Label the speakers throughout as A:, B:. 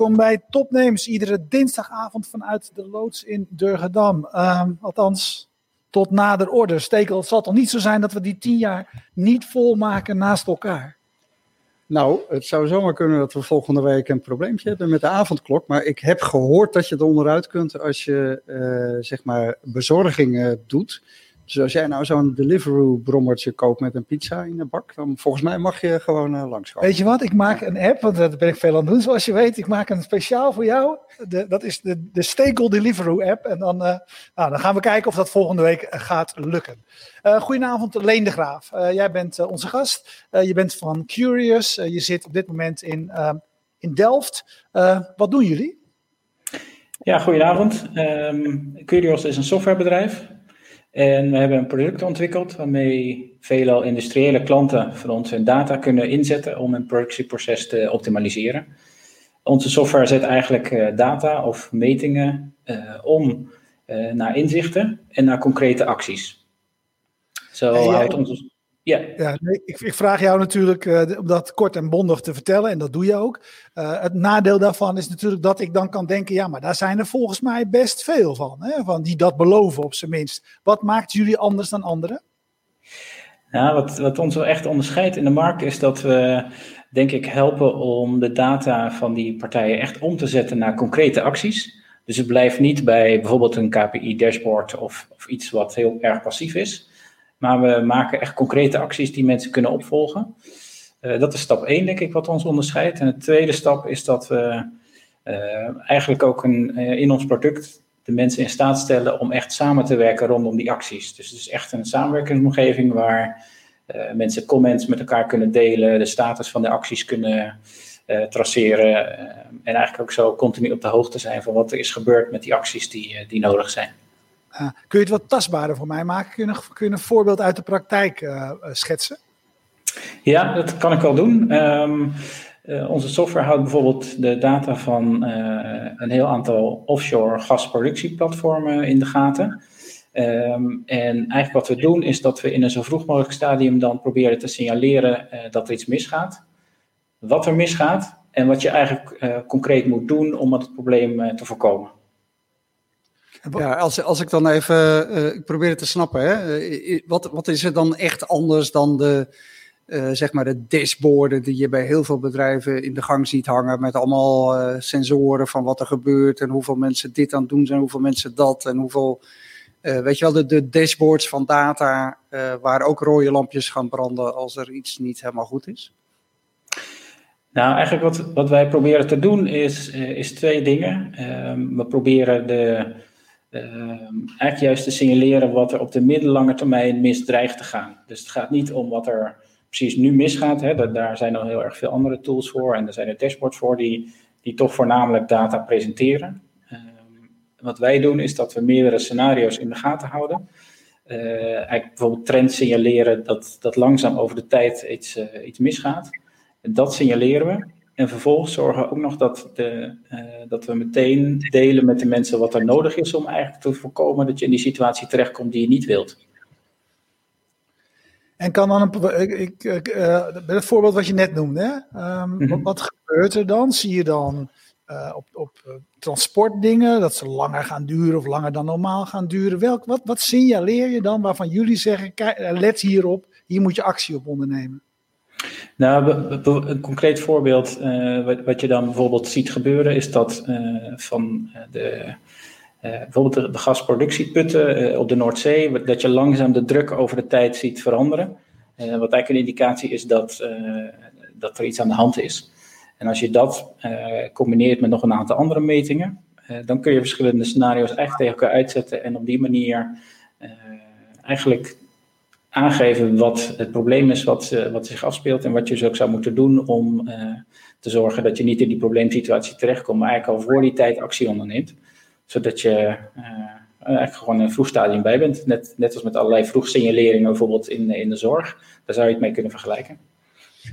A: Welkom bij Topnames, iedere dinsdagavond vanuit de loods in Durgedam. Ehm, althans, tot nader orde. Stekel, het zal toch niet zo zijn dat we die tien jaar niet volmaken naast elkaar?
B: Nou, het zou zomaar kunnen dat we volgende week een probleempje hebben met de avondklok. Maar ik heb gehoord dat je er onderuit kunt als je uh, zeg maar bezorgingen doet. Dus als jij nou zo'n Deliveroo-brommertje koopt met een pizza in de bak, dan volgens mij mag je gewoon uh, langskomen.
A: Weet je wat, ik maak een app, want dat ben ik veel aan het doen zoals je weet. Ik maak een speciaal voor jou, de, dat is de, de Stekel Deliveroo-app. En dan, uh, nou, dan gaan we kijken of dat volgende week gaat lukken. Uh, goedenavond, Leen de Graaf. jij bent onze gast. je bent van Curious. je zit op dit moment in, in Delft. wat doen jullie?
C: Ja, goedenavond. Um, Curious is een softwarebedrijf. En we hebben een product ontwikkeld waarmee veelal industriële klanten van ons hun data kunnen inzetten om een productieproces te optimaliseren. Onze software zet eigenlijk uh, data of metingen uh, om uh, naar inzichten en naar concrete acties. Zo houdt onze
A: ja, ja nee, ik, ik, vraag jou natuurlijk uh, om dat kort en bondig te vertellen, en dat doe je ook. Uh, het nadeel daarvan is natuurlijk dat ik dan kan denken, ja, maar daar zijn er volgens mij best veel van, hè, van die dat beloven op zijn minst. Wat maakt jullie anders dan anderen?
C: Ja, wat, wat ons wel echt onderscheidt in de markt is dat we, denk ik, helpen om de data van die partijen echt om te zetten naar concrete acties. Dus het blijft niet bij bijvoorbeeld een KPI-dashboard of, of iets wat heel erg passief is. Maar we maken echt concrete acties die mensen kunnen opvolgen. Uh, dat is stap 1, denk ik, wat ons onderscheidt. En de tweede stap is dat we uh, eigenlijk ook een, uh, in ons product de mensen in staat stellen om echt samen te werken rondom die acties. Dus het is echt een samenwerkingsomgeving waar mensen comments met elkaar kunnen delen, de status van de acties kunnen traceren en eigenlijk ook zo continu op de hoogte zijn van wat er is gebeurd met die acties die, die nodig zijn.
A: Uh, kun je het wat tastbaarder voor mij maken? Kun je, kun je een voorbeeld uit de praktijk uh, schetsen?
C: Ja, dat kan ik wel doen. Uh, onze software houdt bijvoorbeeld de data van een heel aantal offshore gasproductieplatformen in de gaten. Um, en eigenlijk wat we doen is dat we in een zo vroeg mogelijk stadium dan proberen te signaleren dat er iets misgaat. Wat er misgaat en wat je eigenlijk concreet moet doen om het probleem te voorkomen.
B: Ja, als, als ik dan even, uh, ik probeer het te snappen, hè? Eh, wat, wat is er dan echt anders dan de, uh, zeg maar de dashboarden die je bij heel veel bedrijven in de gang ziet hangen met allemaal sensoren van wat er gebeurt en hoeveel mensen dit aan het doen zijn, hoeveel mensen dat en hoeveel, weet je wel, de, de dashboards van data waar ook rode lampjes gaan branden als er iets niet helemaal goed is?
C: Nou, eigenlijk wat, wat wij proberen te doen is, is twee dingen. Ehm, we proberen de eigenlijk juist te signaleren wat er op de middellange termijn mis dreigt te gaan. Dus het gaat niet om wat er precies nu misgaat. Hè. Daar zijn al heel erg veel andere tools voor en er zijn er dashboards voor die, die toch voornamelijk data presenteren. Uh, wat wij doen is dat we meerdere scenario's in de gaten houden. Uh, eigenlijk bijvoorbeeld trends signaleren dat, dat langzaam over de tijd iets, uh, iets misgaat. Dat signaleren we. En vervolgens zorgen we ook nog dat, de, uh, dat we meteen delen met de mensen wat er nodig is om eigenlijk te voorkomen dat je in die situatie terechtkomt die je niet wilt.
A: En kan dan een, ik, ik, uh, het voorbeeld wat je net noemde, um, mm -hmm. wat, wat, gebeurt er dan? Zie je dan uh, op, op transportdingen dat ze langer gaan duren of langer dan normaal gaan duren? Welk, wat, wat signaleer je dan waarvan jullie zeggen, let hierop, hier moet je actie op ondernemen?
C: Nou, een concreet voorbeeld uh, wat, je dan bijvoorbeeld ziet gebeuren is dat uh, van de, uh, bijvoorbeeld de, de gasproductieputten op de Noordzee, dat je langzaam de druk over de tijd ziet veranderen. wat eigenlijk een indicatie is dat, dat er iets aan de hand is. En als je dat combineert met nog een aantal andere metingen, dan kun je verschillende scenario's eigenlijk tegen elkaar uitzetten en op die manier eigenlijk aangeven wat het probleem is wat, uh, wat zich afspeelt en wat je dus ook zou moeten doen om uh, te zorgen dat je niet in die probleemsituatie terechtkomt, maar eigenlijk al voor die tijd actie onderneemt. Zodat je uh, eigenlijk gewoon een vroeg stadium bij bent. Net, net als met allerlei vroegsignaleringen bijvoorbeeld in, in de zorg. Daar zou je het mee kunnen vergelijken.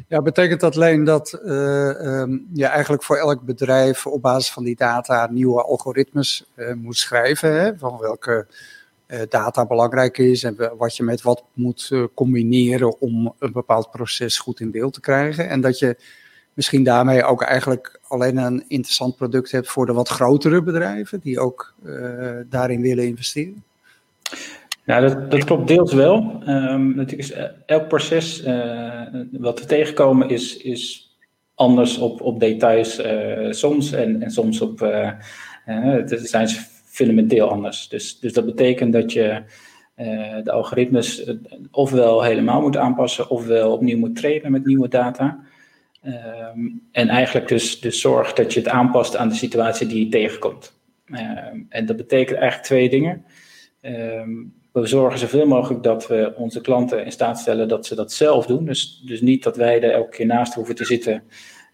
B: Ja, betekent dat alleen dat um, je eigenlijk voor elk bedrijf op basis van die data nieuwe algoritmes moet schrijven? Hè? Van welke data belangrijk is en wat je met wat moet uh, combineren om een bepaald proces goed in beeld te krijgen. En dat je misschien daarmee ook eigenlijk alleen een interessant product hebt voor de wat grotere bedrijven die ook daarin willen investeren?
C: Nou, dat, dat klopt deels wel. Um, natuurlijk is elk proces wat we tegenkomen is, is anders op, op details soms en, en soms op, het zijn fundamenteel anders. Dus, dus dat betekent dat je uh, de algoritmes uh, ofwel helemaal moet aanpassen, ofwel opnieuw moet trainen met nieuwe data. Um, en eigenlijk dus, dus zorg dat je het aanpast aan de situatie die je tegenkomt. Um, en dat betekent eigenlijk twee dingen. Um, we zorgen zoveel mogelijk dat we onze klanten in staat stellen dat ze dat zelf doen. Dus, dus niet dat wij er elke keer naast hoeven te zitten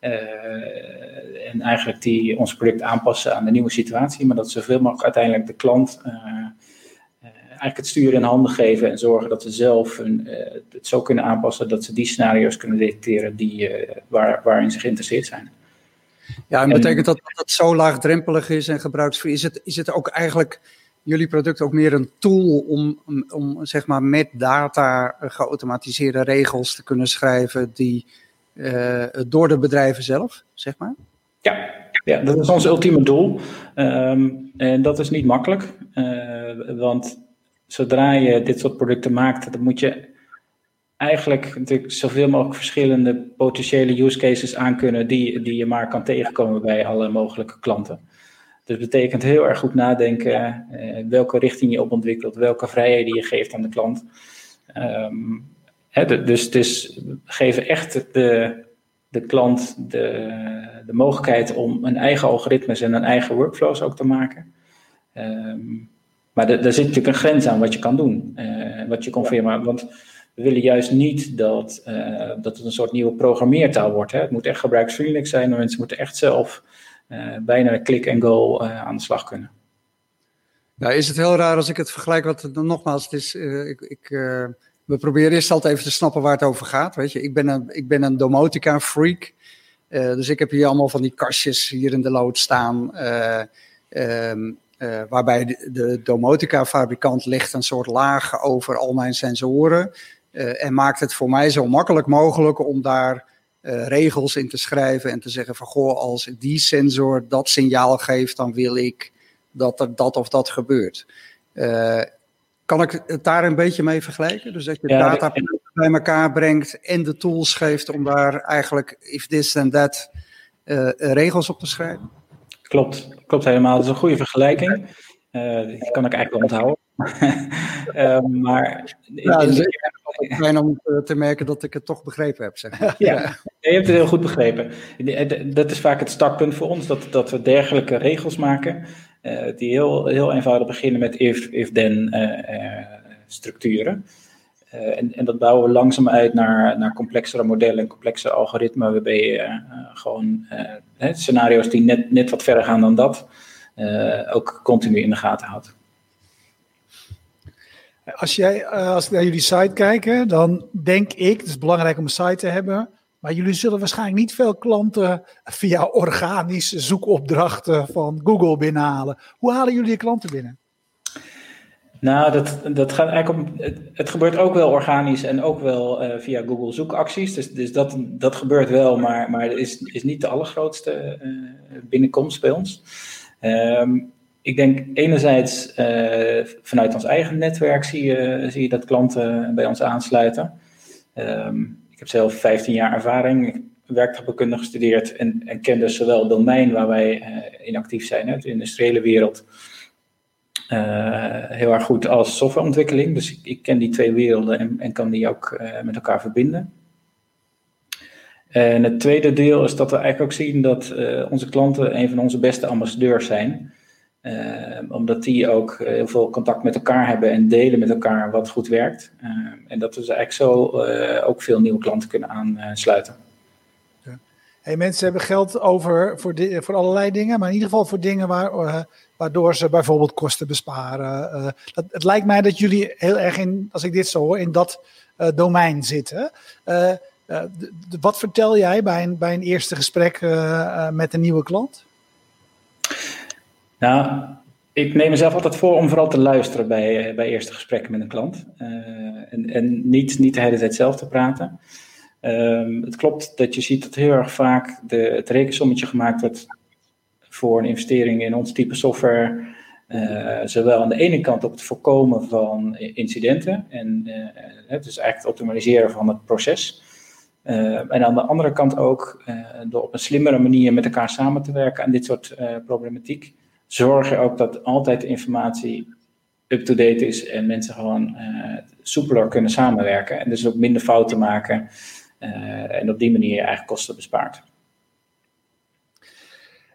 C: uh, en eigenlijk die, ons product aanpassen aan de nieuwe situatie, maar dat zoveel mogelijk uiteindelijk de klant uh, eigenlijk het stuur in handen geven en zorgen dat ze zelf hun, het zo kunnen aanpassen dat ze die scenario's kunnen detecteren die, waar, waarin ze geïnteresseerd zijn.
B: Ja, en betekent dat dat het zo laagdrempelig is en gebruiksvrij? Is het, is het ook eigenlijk jullie product ook meer een tool om, om, om zeg maar met data geautomatiseerde regels te kunnen schrijven die door de bedrijven zelf, zeg maar?
C: Ja, ja dat is ons ultieme doel. Um, en dat is niet makkelijk, uh, want zodra je dit soort producten maakt, dan moet je eigenlijk natuurlijk zoveel mogelijk verschillende potentiële use cases aankunnen die, die je maar kan tegenkomen bij alle mogelijke klanten. Dus dat betekent heel erg goed nadenken uh, welke richting je op ontwikkelt, welke vrijheden je geeft aan de klant. Um, dus, dus we geven echt de, de klant de, de mogelijkheid om een eigen algoritmes en een eigen workflows ook te maken. Um, maar er zit natuurlijk een grens aan wat je kan doen, uh, wat je confirmeert. Want we willen juist niet dat, uh, dat het een soort nieuwe programmeertaal wordt. Hè. Het moet echt gebruiksvriendelijk zijn, en mensen moeten echt zelf uh, bijna click and go aan de slag kunnen.
B: Nou, is het heel raar als ik het vergelijk, wat nogmaals, het is, ik, ik we proberen eerst altijd even te snappen waar het over gaat. Weet je, ik ben een, ik ben een domotica freak. Uh, dus ik heb hier allemaal van die kastjes hier in de lood staan. Uh, um, uh, waarbij de, de domotica fabrikant legt een soort laag over al mijn sensoren. en maakt het voor mij zo makkelijk mogelijk om daar regels in te schrijven. En te zeggen van goh, als die sensor dat signaal geeft, dan wil ik dat er dat of dat gebeurt. Kan ik het daar een beetje mee vergelijken? Dus dat je ja, data bij elkaar brengt en de tools geeft om daar eigenlijk if this and that uh, regels op te schrijven?
C: Klopt, klopt helemaal. Dat is een goede vergelijking. Uh, die kan ik eigenlijk wel onthouden. uh, maar
B: ja, dus het fijn om te merken dat ik het toch begrepen heb. Zeg maar.
C: ja, je hebt het heel goed begrepen. Dat is vaak het startpunt voor ons, dat, dat we dergelijke regels maken. Uh, die heel, heel eenvoudig beginnen met if, if then uh, structuren. En, en, dat bouwen we langzaam uit naar, naar complexere modellen en complexe algoritmen, waarbij je gewoon scenario's die net, net wat verder gaan dan dat, ook continu in de gaten houdt.
A: Als, jij, als we naar jullie site kijken, dan denk ik, het is belangrijk om een site te hebben, maar jullie zullen waarschijnlijk niet veel klanten via organische zoekopdrachten van Google binnenhalen. Hoe halen jullie je klanten binnen?
C: Nou, dat, dat gaat eigenlijk. Het, het gebeurt ook wel organisch en ook wel uh, via Google zoekacties. Dus, dus dat, dat gebeurt wel, maar, maar is, is niet de allergrootste uh, binnenkomst bij ons. Um, ik denk enerzijds uh, vanuit ons eigen netwerk zie je, zie je dat klanten bij ons aansluiten. Um, heb zelf 15 jaar ervaring, werktuigbekunde gestudeerd en, en ken dus zowel domein waar wij uh, in actief zijn, hè, de industriële wereld, uh, heel erg goed als softwareontwikkeling. Dus ik, ik ken die twee werelden en, en kan die ook uh, met elkaar verbinden. En het tweede deel is dat we eigenlijk ook zien dat onze klanten een van onze beste ambassadeurs zijn. Uh, omdat die ook eh, heel veel contact met elkaar hebben en delen met elkaar wat goed werkt. Uh, en dat we eigenlijk zo uh, ook veel nieuwe klanten kunnen aansluiten.
A: Hey, mensen hebben geld over voor, voor allerlei dingen, maar in ieder geval voor dingen waar, waardoor ze bijvoorbeeld kosten besparen. Het lijkt mij dat jullie heel erg in, als ik dit zo hoor, in dat domein zitten. Wat vertel jij bij een, bij een eerste gesprek met een nieuwe klant?
C: Nou, ik neem mezelf altijd voor om vooral te luisteren bij, bij eerste gesprekken met een klant. Uh, en en niet, niet de hele tijd zelf te praten. Ehm, het klopt dat je ziet dat heel erg vaak de, het rekensommetje gemaakt wordt voor een investering in ons type software. Uh, zowel aan de ene kant op het voorkomen van incidenten en het is eigenlijk het optimaliseren van het proces. En aan de andere kant ook door op een slimmere manier met elkaar samen te werken aan dit soort problematiek. Zorg je ook dat altijd de informatie up-to-date is en mensen gewoon soepeler kunnen samenwerken. En dus ook minder fouten maken en op die manier eigenlijk kosten bespaart.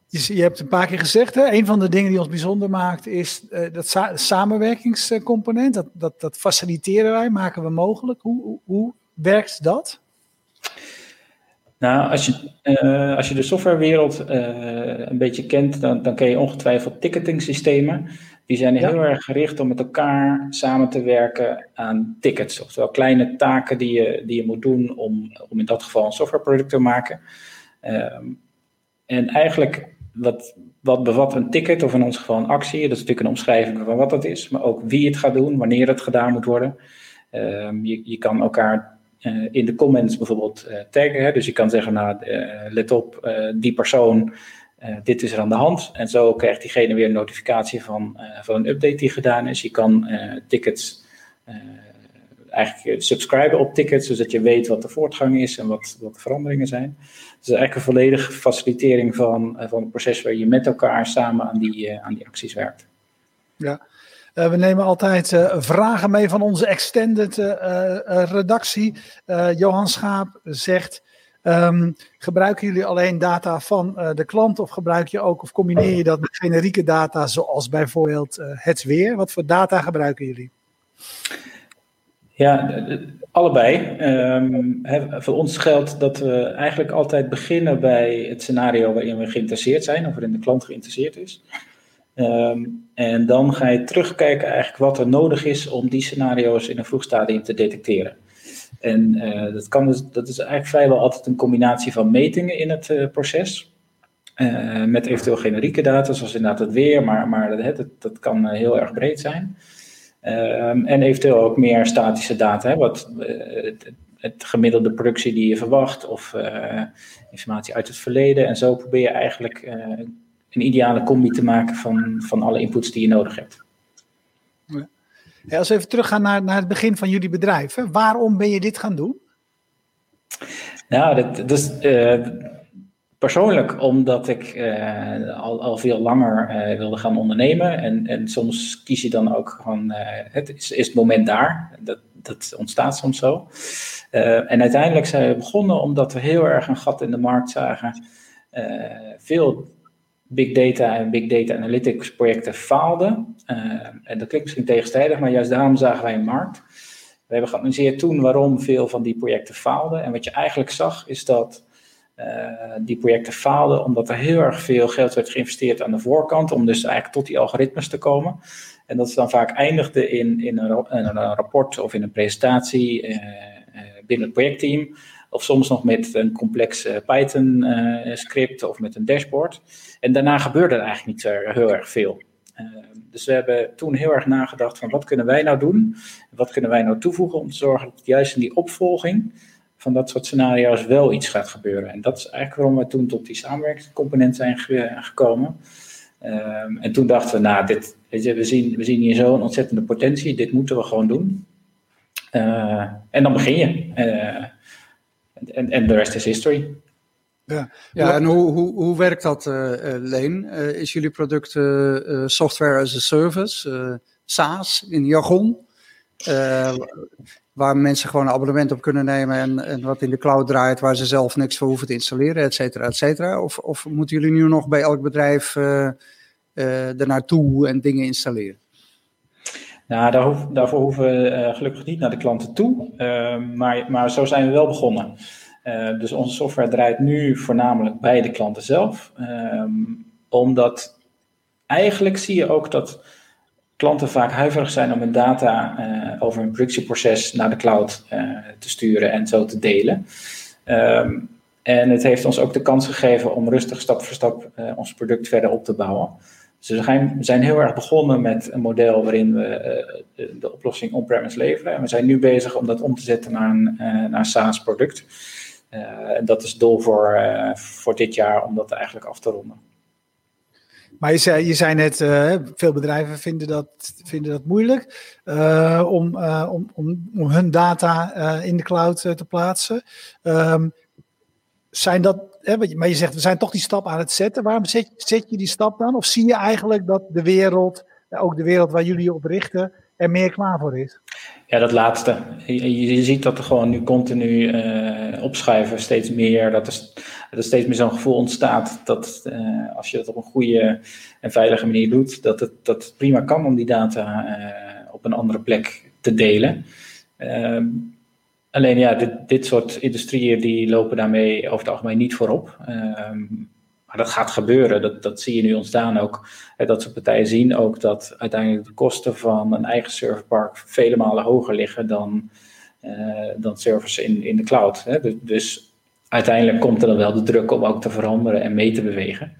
A: Je, je, hebt een paar keer gezegd, hè, een van de dingen die ons bijzonder maakt is uh, dat samenwerkingscomponent. Dat, dat, dat, faciliteren wij, maken we mogelijk. Hoe, hoe, hoe werkt dat?
C: Nou, als je, uh, als je de softwarewereld uh, een beetje kent, dan, dan ken je ongetwijfeld ticketing systemen. Die zijn ja. heel erg gericht om met elkaar samen te werken aan tickets. Oftewel kleine taken die je, die je moet doen om, om in dat geval een softwareproduct te maken. Um, en eigenlijk wat, wat bevat een ticket, of in ons geval een actie? Dat is natuurlijk een omschrijving van wat dat is, maar ook wie het gaat doen, wanneer het gedaan moet worden. Um, je, je kan elkaar uh, in de comments bijvoorbeeld uh, taggen. Hè? Dus je kan zeggen, nou, uh, let op, die persoon, dit is er aan de hand. En zo krijgt diegene weer een notificatie van, van een update die gedaan is. Je kan tickets eigenlijk subscriben op tickets, zodat je weet wat de voortgang is en wat, wat de veranderingen zijn. Dus eigenlijk een volledige facilitering van, van het proces waar je met elkaar samen aan die, aan die acties werkt.
A: Ja, we nemen altijd uh, vragen mee van onze extended redactie. Johan Schaap zegt, um, gebruiken jullie alleen data van de klant of gebruik je ook of combineer je dat met generieke data zoals bijvoorbeeld het weer? Wat voor data gebruiken jullie?
C: Ja, allebei. Um, voor ons geldt dat we eigenlijk altijd beginnen bij het scenario waarin we geïnteresseerd zijn, of waarin de klant geïnteresseerd is. Um, en dan ga je terugkijken eigenlijk wat er nodig is om die scenario's in een vroeg stadium te detecteren. En uh, dat, kan dus, dat is eigenlijk vrijwel altijd een combinatie van metingen in het uh, proces. Uh, met eventueel generieke data, zoals inderdaad het weer, maar, maar dat, dat, kan heel erg breed zijn. Um, en eventueel ook meer statische data, hè, wat het, het, gemiddelde productie die je verwacht of informatie uit het verleden. En zo probeer je eigenlijk een ideale combi te maken van, van alle inputs die je nodig hebt.
A: Ja, als we even teruggaan naar, naar het begin van jullie bedrijf, hè. waarom ben je dit gaan doen?
C: Nou, dat, dat is, Persoonlijk omdat ik uh, al, al veel langer uh, wilde gaan ondernemen. En, en soms kies je dan ook gewoon, het is, is, het moment daar. Dat, dat ontstaat soms zo. en uiteindelijk zijn we begonnen omdat we heel erg een gat in de markt zagen. veel big data en big data analytics projecten faalden. en dat klinkt misschien tegenstrijdig, maar juist daarom zagen wij een markt. We hebben geanalyseerd toen waarom veel van die projecten faalden. En wat je eigenlijk zag is dat uh, die projecten faalden omdat er heel erg veel geld werd geïnvesteerd aan de voorkant om dus eigenlijk tot die algoritmes te komen. En dat ze dan vaak eindigde in, in, een, een rapport of in een presentatie uh, binnen het projectteam. Of soms nog met een complex Python script of met een dashboard. En daarna gebeurde er eigenlijk niet zo heel erg veel. dus we hebben toen heel erg nagedacht van wat kunnen wij nou doen? Wat kunnen wij nou toevoegen om te zorgen dat juist in die opvolging van dat soort scenario's wel iets gaat gebeuren. En dat is eigenlijk waarom we toen tot die samenwerkingscomponent zijn gekomen. Um, en toen dachten we, nou, dit, weet je, we, zien, we zien hier zo'n ontzettende potentie, dit moeten we gewoon doen. En dan begin je. En, en de rest is history.
B: Ja, ja en hoe, hoe, hoe werkt dat, uh, Leen? is jullie product software as a service, SaaS in jargon? waar mensen gewoon een abonnement op kunnen nemen en, en, wat in de cloud draait, waar ze zelf niks voor hoeven te installeren, et cetera, et cetera? Of, of moeten jullie nu nog bij elk bedrijf uh, uh, er naartoe en dingen installeren?
C: Nou, daar daarvoor hoeven we uh, gelukkig niet naar de klanten toe, maar, maar zo zijn we wel begonnen. dus onze software draait nu voornamelijk bij de klanten zelf, um, omdat eigenlijk zie je ook dat klanten vaak huiverig zijn om hun data uh, over hun productieproces naar de cloud te sturen en zo te delen. Um, en het heeft ons ook de kans gegeven om rustig stap voor stap ons product verder op te bouwen. We zijn, zijn heel erg begonnen met een model waarin we de oplossing on-premise leveren. En we zijn nu bezig om dat om te zetten naar een, naar een SaaS-product. en dat is doel voor, voor dit jaar om dat eigenlijk af te ronden.
A: Maar je zei, je zei net, veel bedrijven vinden dat, vinden dat moeilijk om, om, om, hun data in de cloud te plaatsen. Um, zijn dat, maar je zegt, we zijn toch die stap aan het zetten. Waarom zet, je die stap dan? Of zie je eigenlijk dat de wereld, ook de wereld waar jullie op richten, er meer klaar voor is?
C: Ja, dat laatste. Je, ziet dat er gewoon nu continu uh, opschuiven steeds meer. Dat er, dat steeds meer zo'n gevoel ontstaat dat uh, als je dat op een goede en veilige manier doet, dat het, dat prima kan om die data op een andere plek te delen. Ehm, alleen ja, dit, dit soort industrieën die lopen daarmee over het algemeen niet voorop. Ehm, maar dat gaat gebeuren, dat, dat zie je nu ontstaan ook. Dat soort partijen zien ook dat uiteindelijk de kosten van een eigen serverpark vele malen hoger liggen dan, uh, dan servers in, in de cloud. Dus, dus, uiteindelijk komt er dan wel de druk om ook te veranderen en mee te bewegen.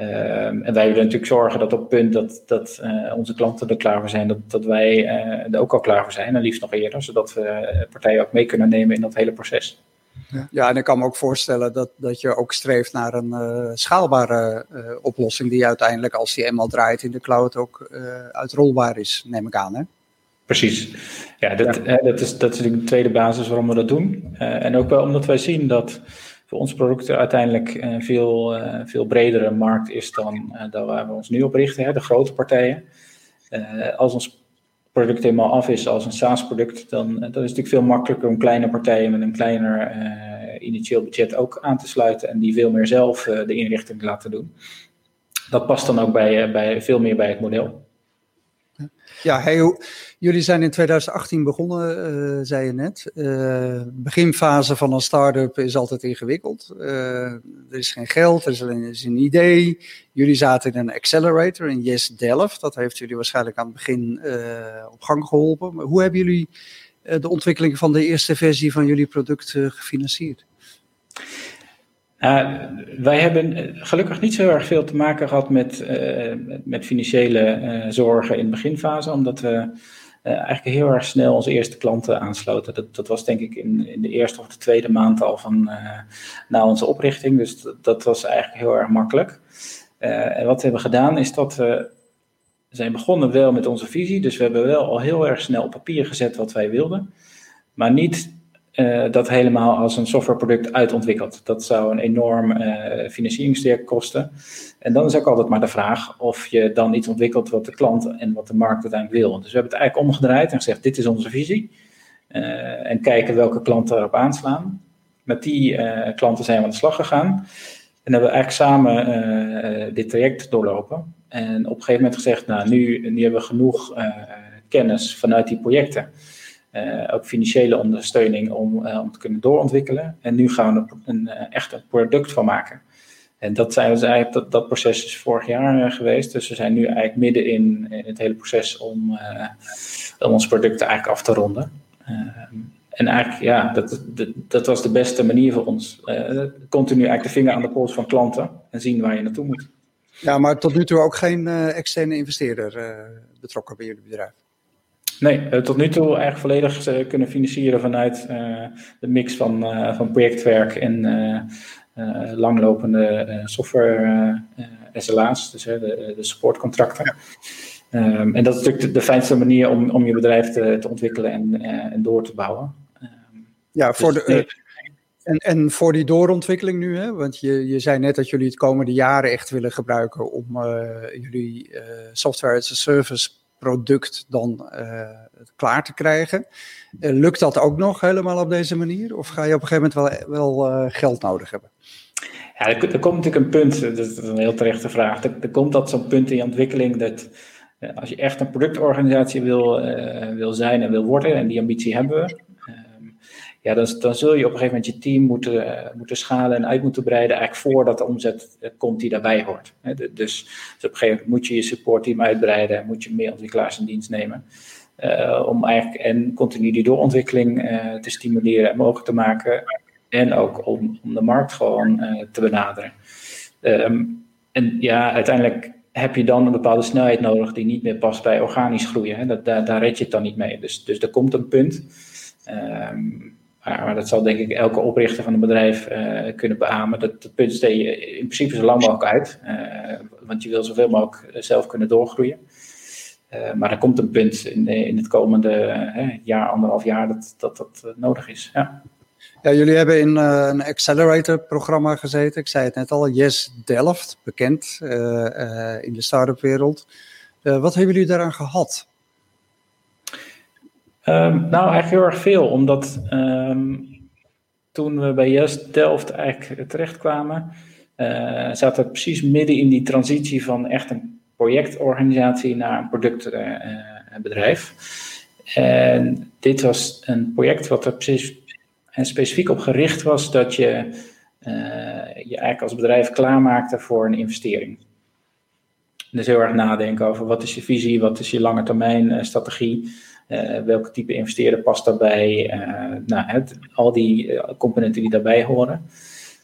C: Uh, en wij willen natuurlijk zorgen dat op het punt dat, dat uh, onze klanten er klaar voor zijn, dat, dat wij er ook al klaar voor zijn. En liefst nog eerder, zodat we partijen ook mee kunnen nemen in dat hele proces.
B: Ja. ja, en ik kan me ook voorstellen dat, dat je ook streeft naar een uh, schaalbare oplossing die uiteindelijk, als die eenmaal draait in de cloud, ook uitrolbaar is, neem ik aan. Hè?
C: Precies. Ja, dat, ja. dat, is, dat is de tweede basis waarom we dat doen. en ook wel omdat wij zien dat voor ons product uiteindelijk een veel, veel bredere markt is dan, dan waar we ons nu op richten, hè, de grote partijen. als ons product helemaal af is als een SaaS-product, dan, dan is het natuurlijk veel makkelijker om kleine partijen met een kleiner initieel budget ook aan te sluiten en die veel meer zelf de inrichting laten doen. Dat past dan ook bij, bij, veel meer bij het model.
B: Ja, hey, jullie zijn in 2018 begonnen, uh, zei je net. Uh, beginfase van een start-up is altijd ingewikkeld. Uh, er is geen geld, er is alleen is een idee. Jullie zaten in een accelerator, in Yes Delft. Dat heeft jullie waarschijnlijk aan het begin op gang geholpen. Maar hoe hebben jullie de ontwikkeling van de eerste versie van jullie product gefinancierd?
C: Uh, wij hebben gelukkig niet zo erg veel te maken gehad met, uh, met financiële uh, zorgen in de beginfase, omdat we eigenlijk heel erg snel onze eerste klanten aansloten. Dat, dat was denk ik in, in de eerste of de tweede maand al van na onze oprichting, dus dat, dat, was eigenlijk heel erg makkelijk. en wat we hebben gedaan is dat we zijn begonnen wel met onze visie, dus we hebben wel al heel erg snel op papier gezet wat wij wilden, maar niet uh, dat helemaal als een softwareproduct uitontwikkeld. Dat zou een enorm uh, kosten. En dan is ook altijd maar de vraag of je dan iets ontwikkelt wat de klant en wat de markt uiteindelijk wil. Dus we hebben het eigenlijk omgedraaid en gezegd: dit is onze visie. Uh, en kijken welke klanten erop aanslaan. Met die klanten zijn we aan de slag gegaan. En hebben we eigenlijk samen dit traject doorlopen. En op een gegeven moment gezegd: nou, nu, nu hebben we genoeg kennis vanuit die projecten. Uh, ook financiële ondersteuning om, uh, om te kunnen doorontwikkelen. En nu gaan we er een, een, echt een product van maken. En dat, zijn dus dat, dat proces is vorig jaar geweest. Dus we zijn nu eigenlijk midden in, in het hele proces om, om ons product eigenlijk af te ronden. en eigenlijk, ja, dat, dat, dat, was de beste manier voor ons. continu eigenlijk de vinger aan de pols van klanten en zien waar je naartoe moet.
B: Ja, maar tot nu toe ook geen externe investeerder betrokken bij jullie bedrijf?
C: Nee, tot nu toe eigenlijk volledig uh, kunnen financieren vanuit uh, de mix van, van projectwerk en langlopende software SLA's, dus de, de supportcontracten. Ja. Um, en dat is natuurlijk de, de, fijnste manier om, om je bedrijf te, te ontwikkelen en, en door te bouwen.
B: Ja, voor dus, de, en, en voor die doorontwikkeling nu, hè? want je, je zei net dat jullie het komende jaren echt willen gebruiken om jullie software as a service product dan uh, klaar te krijgen. Uh, lukt dat ook nog helemaal op deze manier? Of ga je op een gegeven moment wel, wel uh, geld nodig hebben?
C: Ja, er, komt natuurlijk een punt, dat is een heel terechte vraag. Er, er komt dat zo'n punt in je ontwikkeling dat als je echt een productorganisatie wil, wil zijn en wil worden, en die ambitie hebben we, ja, dan, dan zul je op een gegeven moment je team moeten, uh, moeten schalen en uit moeten breiden, eigenlijk voordat de omzet uh, komt die daarbij hoort. Dus, dus, op een gegeven moment moet je je supportteam uitbreiden, moet je meer ontwikkelaars in dienst nemen. Uh, om eigenlijk en continu die doorontwikkeling te stimuleren en mogelijk te maken. En ook om, om de markt gewoon te benaderen. Um, en ja, uiteindelijk heb je dan een bepaalde snelheid nodig die niet meer past bij organisch groeien. Hè? Dat, daar, daar red je het dan niet mee. Dus, dus er komt een punt. Maar, dat zal denk ik elke oprichter van een bedrijf uh, kunnen beamen. Dat, dat punt steek je in principe zo lang mogelijk uit. Uh, want je wil zoveel mogelijk zelf kunnen doorgroeien. Maar er komt een punt in, in het komende jaar, anderhalf jaar, dat dat, dat nodig is. Ja.
B: Ja, jullie hebben in een accelerator-programma gezeten. Ik zei het net al, Yes Delft, bekend in de start-up wereld. wat hebben jullie daaraan gehad?
C: Um, nou, eigenlijk heel erg veel, omdat um, toen we bij Yes Delft eigenlijk terechtkwamen, zaten we precies midden in die transitie van echt een projectorganisatie naar een productbedrijf. en dit was een project wat er precies en specifiek op gericht was dat je uh, je eigenlijk als bedrijf klaarmaakte voor een investering. Dus heel erg nadenken over wat is je visie, wat is je lange termijn uh, strategie, uh, welke type investeerder past daarbij, nou, het, al die componenten die daarbij horen.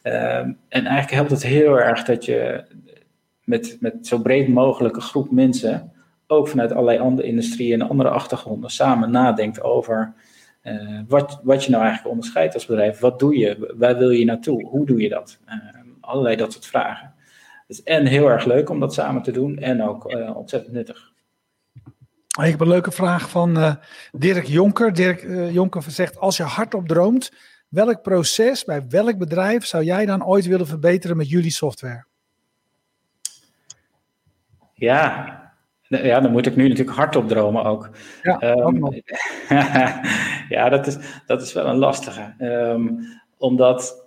C: Ehm, en eigenlijk helpt het heel erg dat je met, met zo breed mogelijke groep mensen, ook vanuit allerlei andere industrieën en andere achtergronden, samen nadenkt over wat, wat je nou eigenlijk onderscheidt als bedrijf. Wat doe je? Waar wil je naartoe? Hoe doe je dat? Uh, allerlei dat soort vragen. Is en heel erg leuk om dat samen te doen en ook ontzettend nuttig.
A: Ik heb een leuke vraag van Dirk Jonker. Dirk Jonker zegt, als je hardop droomt, welk proces bij welk bedrijf zou jij dan ooit willen verbeteren met jullie software?
C: Ja, ja, dan moet ik nu natuurlijk hardop dromen ook. Ja, um, ja dat, is, dat is wel een lastige. Um, omdat,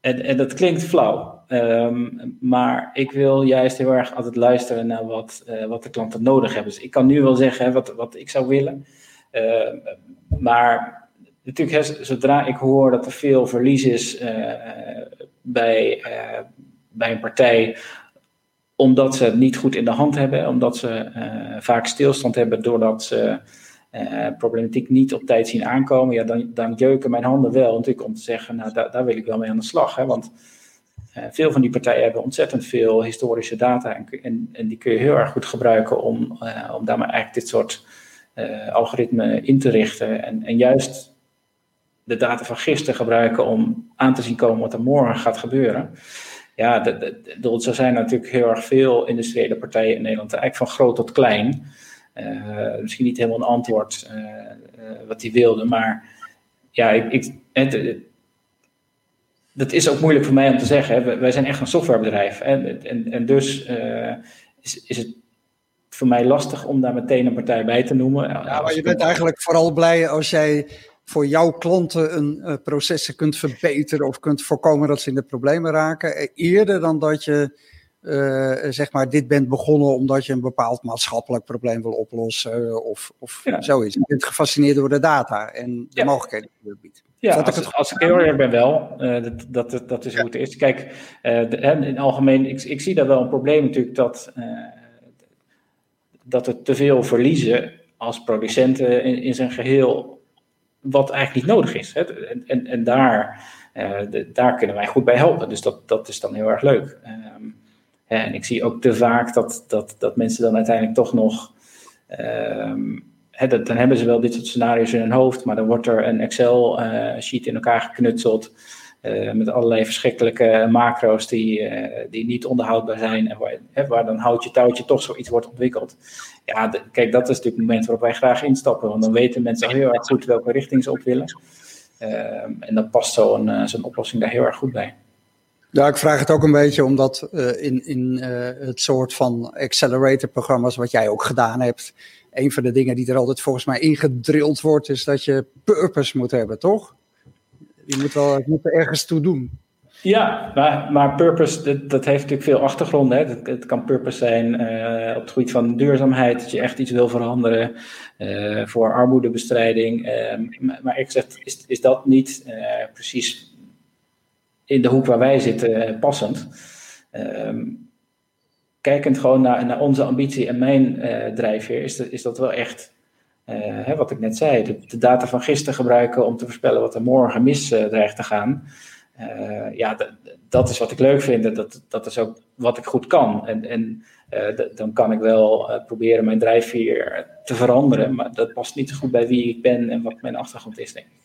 C: en, en dat klinkt flauw, um, maar ik wil juist heel erg altijd luisteren naar wat, uh, wat de klanten nodig hebben. Dus ik kan nu wel zeggen hè, wat, wat ik zou willen. Uh, maar natuurlijk, zodra ik hoor dat er veel verlies is uh, bij, bij een partij omdat ze het niet goed in de hand hebben, omdat ze vaak stilstand hebben doordat ze problematiek niet op tijd zien aankomen, ja, dan, jeuken mijn handen wel natuurlijk om te zeggen, nou daar, daar wil ik wel mee aan de slag. Hè, want veel van die partijen hebben ontzettend veel historische data en, en, en die kun je heel erg goed gebruiken om, om daarmee eigenlijk dit soort algoritmen in te richten en, en juist de data van gisteren gebruiken om aan te zien komen wat er morgen gaat gebeuren ja, de, zo zijn natuurlijk heel erg veel industriële partijen in Nederland, eigenlijk van groot tot klein. Misschien niet helemaal een antwoord wat die wilde, maar ja, ik, ik, dat is ook moeilijk voor mij om te zeggen. Hè. Wij zijn echt een softwarebedrijf. En, en, en dus is, is het voor mij lastig om daar meteen een partij bij te noemen.
B: Ja, maar je bent eigenlijk vooral blij als jij voor jouw klanten een uh, processen kunt verbeteren of kunt voorkomen dat ze in de problemen raken. Eh, eerder dan dat je uh, zeg maar dit bent begonnen omdat je een bepaald maatschappelijk probleem wil oplossen of, of ja. zoiets. Je bent gefascineerd door de data en de ja. mogelijkheden die het biedt.
C: Ja, als, ik, als ik heel ben wel. Uh, dat, dat, dat is hoe het is. Kijk, uh, de, in het algemeen, ik, ik zie daar wel een probleem natuurlijk dat, dat we te veel verliezen als producenten in, in zijn geheel wat eigenlijk niet nodig is. Hè? En, en, en daar, de, daar kunnen wij goed bij helpen. Dus dat, dat is dan heel erg leuk. Um, en ik zie ook te vaak dat, dat, dat mensen dan uiteindelijk toch nog. Um, dan hebben ze wel dit soort scenario's in hun hoofd, maar dan wordt er een Excel-sheet uh, in elkaar geknutseld. Uh, met allerlei verschrikkelijke macro's die, uh, die niet onderhoudbaar zijn. En waar, hè, waar dan houtje touwtje toch zoiets wordt ontwikkeld. Ja, kijk, dat is natuurlijk het moment waarop wij graag instappen. Want dan weten mensen heel erg goed welke richting ze op willen. Uh, en dan past zo'n zo'n oplossing daar heel erg goed bij.
B: Ja, ik vraag het ook een beetje omdat in, in het soort van accelerator-programma's wat jij ook gedaan hebt. Een van de dingen die er altijd volgens mij ingedrild wordt, is dat je purpose moet hebben, toch? je moet wel er ergens toe doen.
C: Ja, maar, maar purpose, dat, heeft natuurlijk veel achtergronden. Het, kan purpose zijn uh, op het gebied van duurzaamheid, dat je echt iets wil veranderen uh, voor armoedebestrijding. Uh, maar ik zeg, is, is dat niet precies in de hoek waar wij zitten passend? Ehm, kijkend gewoon naar, naar onze ambitie en mijn drijfveer, is, is dat wel echt uh, hè, wat ik net zei, de, data van gisteren gebruiken om te voorspellen wat er morgen mis uh, dreigt te gaan. ja, dat is wat ik leuk vind. Dat, dat is ook wat ik goed kan. En, en dan kan ik wel proberen mijn drijfveer te veranderen. Maar dat past niet zo goed bij wie ik ben en wat mijn achtergrond is, denk ik.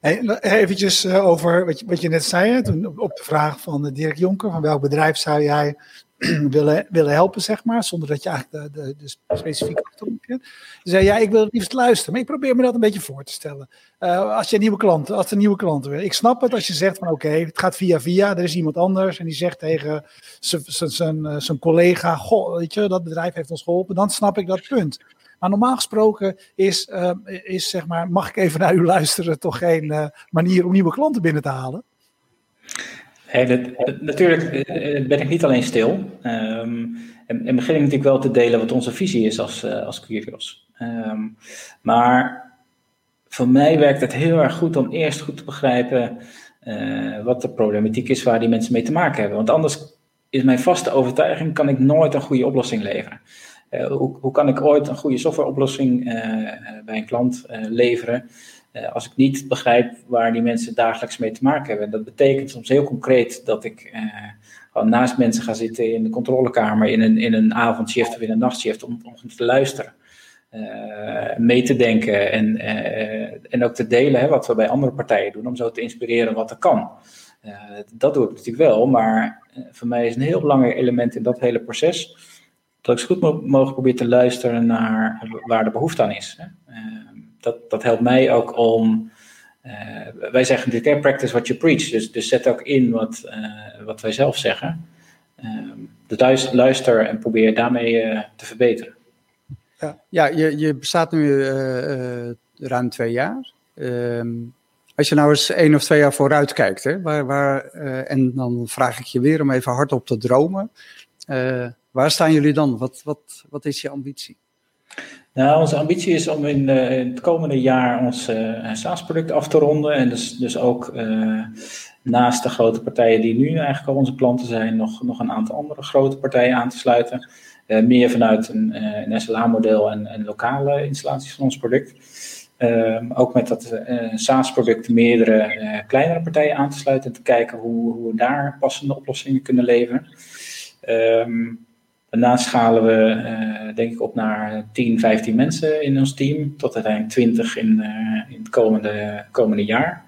A: Hey, eventjes over wat je, wat je net zei, op de vraag van Dirk Jonker, van welk bedrijf zou jij willen, willen helpen, zeg maar, zonder dat je eigenlijk de, de, specifieke achtergrond hebt. zei, ja, ik wil het liefst luisteren, maar ik probeer me dat een beetje voor te stellen. Uh, als je nieuwe klanten, als er nieuwe klanten wil. Ik snap het als je zegt van oké, het gaat via via, er is iemand anders en die zegt tegen zijn eh, collega, goh, weet je, dat bedrijf heeft ons geholpen, dan snap ik dat punt. Maar normaal gesproken is, uh, is zeg maar, mag ik even naar u luisteren, toch geen manier om nieuwe klanten binnen te halen?
C: Natuurlijk eh, ben ik niet alleen stil. Um, en, en, begin ik natuurlijk wel te delen wat onze visie is als, uh, als Curios. Um, maar voor mij werkt het heel erg goed om eerst goed te begrijpen wat de problematiek is waar die mensen mee te maken hebben. Want anders is mijn vaste overtuiging, kan ik nooit een goede oplossing leveren. Hoe, hoe, kan ik ooit een goede softwareoplossing bij een klant leveren als ik niet begrijp waar die mensen dagelijks mee te maken hebben. Dat betekent soms heel concreet dat ik gewoon naast mensen ga zitten in de controlekamer in een, in een avondshift of in een nachtshift om, om te luisteren. Uh, mee te denken en, en ook te delen hè, wat we bij andere partijen doen, om zo te inspireren wat er kan. dat doe ik natuurlijk wel, maar voor mij is een heel belangrijk element in dat hele proces dat ik zo goed mogelijk probeer te luisteren naar waar de behoefte aan is. Hè dat, dat helpt mij ook om. Uh, wij zeggen natuurlijk, practice what you preach. Dus, dus zet ook in wat, uh, wat wij zelf zeggen. Uh, luister, luister en probeer daarmee te verbeteren.
B: Ja, ja je, je bestaat nu ruim twee jaar. Ehm, als je nou eens één of twee jaar vooruit kijkt, hè, waar, waar, en dan vraag ik je weer om even hardop te dromen. waar staan jullie dan? Wat, wat, wat is je ambitie?
C: Nou, onze ambitie is om in, in het komende jaar ons uh, SaaS-product af te ronden. En dus, dus ook uh, naast de grote partijen die nu eigenlijk al onze klanten zijn, nog, nog een aantal andere grote partijen aan te sluiten. meer vanuit een, SLA-model en, en, lokale installaties van ons product. Ehm, ook met dat SaaS-product meerdere kleinere partijen aan te sluiten en te kijken hoe, hoe we daar passende oplossingen kunnen leveren. Um, Daarna schalen we, uh, denk ik, op naar 10, 15 mensen in ons team, tot uiteindelijk 20 in, uh, in het komende, komende jaar.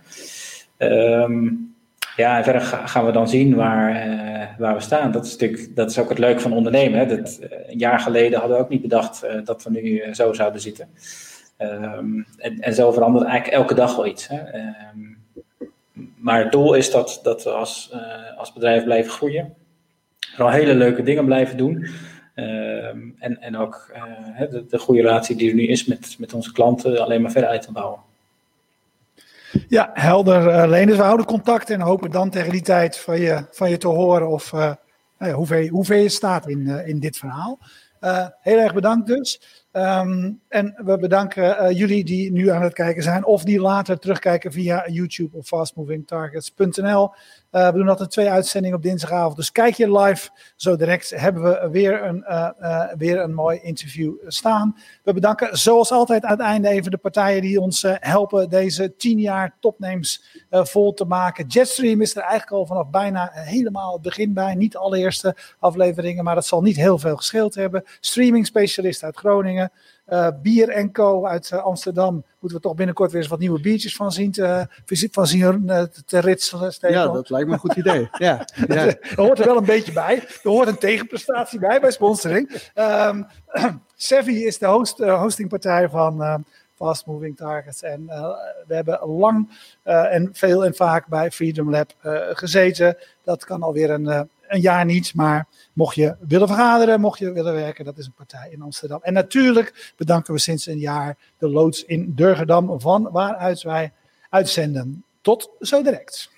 C: Um, ja, en verder gaan we dan zien waar, uh, waar we staan. Dat is natuurlijk dat is ook het leuke van ondernemen. Hè? Dat, een jaar geleden hadden we ook niet bedacht dat we nu zo zouden zitten. Um, en, en zo verandert eigenlijk elke dag wel iets. Hè? Um, maar het doel is dat, dat we als, als bedrijf blijven groeien vooral hele leuke dingen blijven doen. Ehm, en, en ook uh, de, de, goede relatie die er nu is met, met onze klanten alleen maar verder uit te bouwen.
A: Ja, helder, uh, Lenus. We houden contact en hopen dan tegen die tijd van je, van je te horen of uh, nou ja, hoe, ver, hoe ver je staat in, in dit verhaal. heel erg bedankt dus. Um, en we bedanken jullie die nu aan het kijken zijn of die later terugkijken via YouTube of fastmovingtargets.nl. Uh, we doen altijd twee uitzendingen op dinsdagavond. Dus kijk je live. Zo direct hebben we weer een, uh, uh, weer een mooi interview staan. We bedanken zoals altijd aan het einde even de partijen die ons helpen deze tien jaar topnames vol te maken. Jetstream is er eigenlijk al vanaf bijna helemaal het begin bij. Niet alle eerste afleveringen, maar dat zal niet heel veel gescheeld hebben. Streaming specialist uit Groningen. Uh, Bier Co uit uh, Amsterdam. Moeten we toch binnenkort weer eens wat nieuwe biertjes van zien te, van zien, uh, te ritselen.
B: Ja, dat lijkt me een goed idee. ja, ja.
A: er hoort er wel een beetje bij. Er hoort een tegenprestatie bij bij sponsoring. Um, Sevi is de host, hostingpartij van Fast Moving Targets. En we hebben lang en veel en vaak bij Freedom Lab gezeten. Dat kan alweer een een jaar niet. Maar mocht je willen vergaderen, mocht je willen werken, dat is een partij in Amsterdam. En natuurlijk bedanken we sinds een jaar de loods in Durgedam, van waaruit wij uitzenden. Tot zo direct.